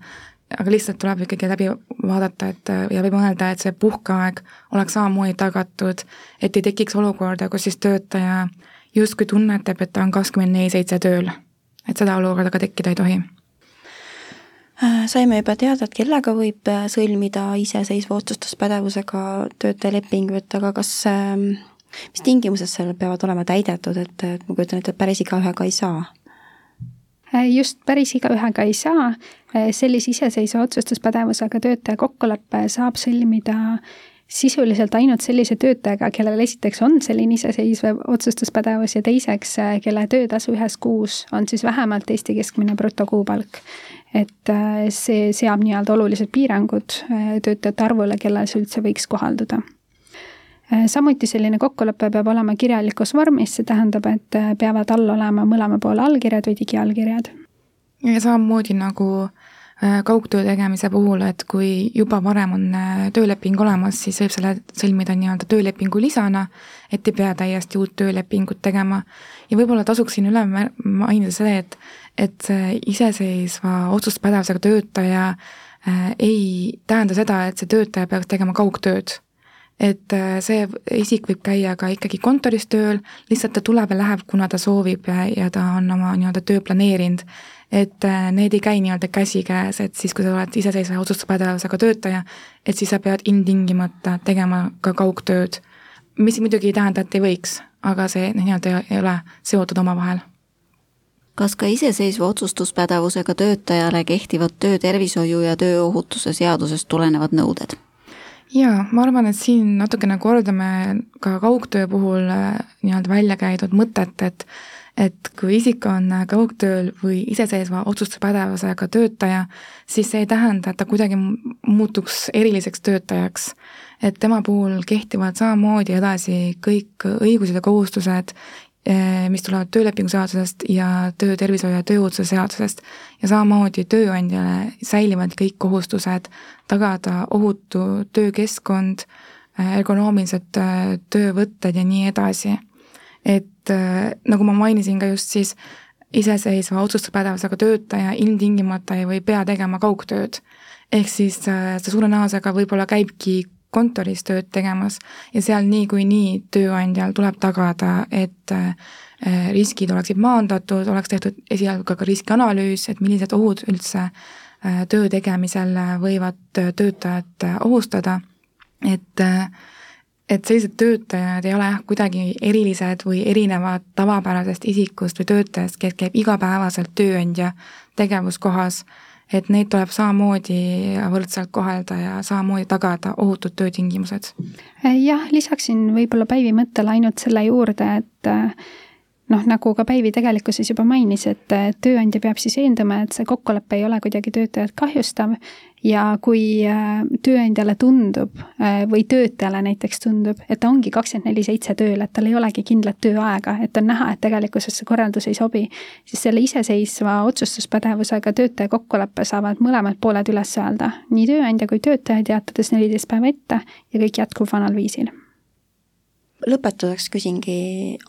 aga lihtsalt tuleb ikkagi läbi vaadata, et ja võib mõelda, et see puhkeaeg oleks samamoodi tagatud, et ei tekiks olukorda, kus siis töötaja justkui tunnetab, et ta on kakskümmend neli seitse tööl. et seda olukorda ka tekkida ei tohi saime juba teada, et kellega võib sõlmida iseseisva otsustuspädevusega töötajalepingut, aga kas, mis tingimused seal peavad olema täidetud, et, et ma kujutan ette, et päris igaühega ei saa? Äh, just päris igaühega ei saa, äh, sellise iseseisva otsustuspädevusega töötaja kokkuleppe saab sõlmida sisuliselt ainult sellise töötajaga, kellel esiteks on selline iseseisev otsustuspädevus ja teiseks, äh, kelle töötasu ühes kuus on siis vähemalt Eesti keskmine brutokuupalk. et see seab nii-öelda olulised piirangud töötajate arvule, kellel see üldse võiks kohalduda samuti selline kokkulepe peab olema kirjalikus vormis, see tähendab, et äh, peavad all olema mõlema poole allkirjad või digiallkirjad. ja samamoodi nagu äh, kaugtöö tegemise puhul, et kui juba varem on tööleping olemas, siis võib selle sõlmida nii-öelda töölepingu lisana, et ei pea täiesti uut töölepingut tegema. ja võib-olla tasuks siin üle mainida see, et, et iseseisva otsustuspädevusega töötaja äh, ei tähenda seda, et see töötaja peaks tegema kaugtööd et äh, see isik võib käia ka ikkagi kontoris tööl, lihtsalt ta tuleb ja läheb, kuna ta soovib ja, ja ta on oma nii-öelda töö planeerinud. et äh, need ei käi nii-öelda käsikäes, et siis, kui sa oled iseseisva otsustuspädevusega töötaja, et siis sa pead ilmtingimata tegema ka kaugtööd. mis muidugi ei tähenda, et ei võiks, aga see nii-öelda ei ole seotud omavahel kas ka iseseisva otsustuspädevusega töötajale kehtivad töötervishoiu ja tööohutuse seadusest tulenevad nõuded? Jaa, ma arvan, et siin natukene kordame ka kaugtöö puhul äh, nii-öelda välja käidud mõtet, et et kui isik on äh, kaugtööl või iseseisva otsustuspädevusega töötaja, siis see ei tähenda, et ta kuidagi muutuks eriliseks töötajaks. et tema puhul kehtivad samamoodi edasi kõik õigused ja kohustused Eh, mis tulevad töölepingu seadusest ja töötervishoiu ja tööohutuse seadusest. ja samamoodi tööandjale säilivad kõik kohustused tagada ohutu töökeskkond, eh, ergonoomilised eh, töövõtted ja nii edasi. et nagu ma mainisin ka just siis, iseseisva otsustuspädevusega töötaja ilmtingimata ei või pea tegema kaugtööd. ehk siis ta suure tõenäosusega võib-olla käibki kontoris tööd tegemas ja seal niikuinii tööandjal tuleb tagada, et äh, riskid oleksid maandatud, oleks tehtud esialgu ka riskianalüüs, et millised ohud üldse äh, töö tegemisel võivad töötajat ohustada, et et sellised töötajad ei ole jah, kuidagi erilised või erinevad tavapärasest isikust või töötajast, kes käib igapäevaselt tööandja tegevuskohas et neid tuleb samamoodi võrdselt kohelda ja samamoodi tagada ohutud töötingimused. jah, lisaksin võib-olla Päivi mõttele ainult selle juurde, et noh, nagu ka Päivi tegelikkuses juba mainis, et tööandja peab siis veenduma, et see kokkulepe ei ole kuidagi töötajat kahjustav. Ja kui äh, tööandjale tundub äh, või töötajale näiteks tundub, et ta ongi kakskümmend neli seitse tööl, et tal ei olegi kindlat tööaega, et on näha, et tegelikkuses see korraldus ei sobi, siis selle iseseisva otsustuspädevusega töötaja kokkuleppe saavad mõlemad pooled üles öelda, nii tööandja kui töötaja teatades neliteist päeva ette ja kõik jätkub vanal viisil lõpetuseks küsingi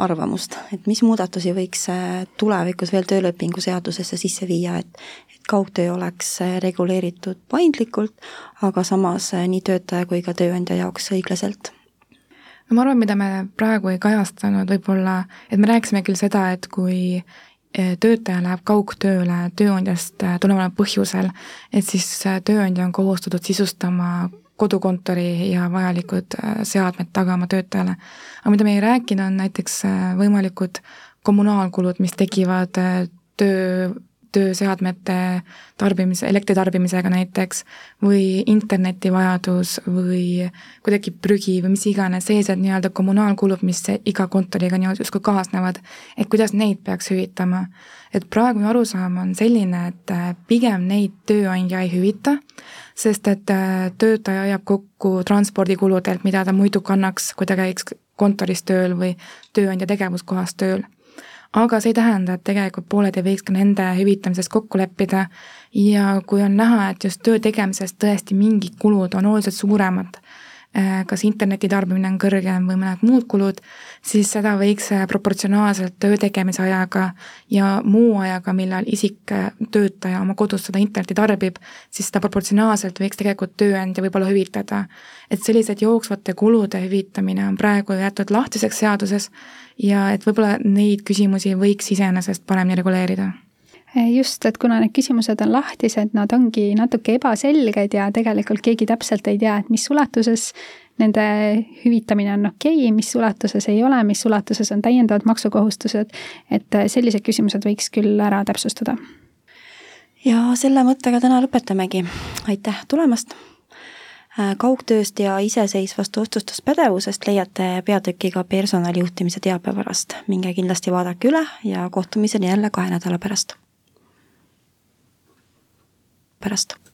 arvamust, et mis muudatusi võiks äh, tulevikus veel töölepingu seadusesse sisse viia, et et kaugtöö oleks äh, reguleeritud paindlikult, aga samas äh, nii töötaja kui ka tööandja jaoks õiglaselt? no ma arvan, mida me praegu ei kajastanud võib-olla, et me rääkisime küll seda, et kui töötaja läheb kaugtööle tööandjast tuleneval põhjusel, et siis tööandja on kohustatud sisustama kodukontori ja vajalikud äh, seadmed tagama töötajale. aga mida me ei rääkinud, on näiteks äh, võimalikud kommunaalkulud, mis tekivad äh, töö tööseadmete tarbimise, elektritarbimisega näiteks, või internetivajadus või kui tekib prügi või mis iganes, sellised nii-öelda kommunaalkulud, mis iga kontoriga nii-öelda justkui kaasnevad, et kuidas neid peaks hüvitama. et praegune arusaam on selline, et äh, pigem neid tööandja ei hüvita, sest et äh, töötaja jääb kokku transpordikuludelt, mida ta muidu kannaks, kui ta käiks kontoris tööl või tööandja tegevuskohas tööl aga see ei tähenda, et tegelikult pooled ei võiks ka nende hüvitamises kokku leppida. Ja kui on näha, et just töö tegemisest tõesti mingid kulud on oluliselt suuremad, kas interneti tarbimine on kõrgem või mõned muud kulud, siis seda võiks eh, proportsionaalselt töö tegemise ajaga ja muu ajaga, millal isik, eh, töötaja oma kodus seda internetti tarbib, siis seda proportsionaalselt võiks tegelikult tööandja võib-olla hüvitada. et sellised jooksvate kulude hüvitamine on praegu jäetud lahtiseks seaduses ja et võib-olla neid küsimusi võiks iseenesest paremini reguleerida just, et kuna need küsimused on lahtised, nad ongi natuke ebaselged ja tegelikult keegi täpselt ei tea, et mis ulatuses nende hüvitamine on okei okay,, mis ulatuses ei ole, mis ulatuses on täiendavad maksukohustused, et sellised küsimused võiks küll ära täpsustada. ja selle mõttega täna lõpetamegi, aitäh tulemast Äh, kaugtööst ja iseseisvast otsustuspädevusest leiate peatükiga personalijuhtimise teabevarast. minge kindlasti vaadake üle ja kohtumiseni jälle kahe nädala pärast. Pärast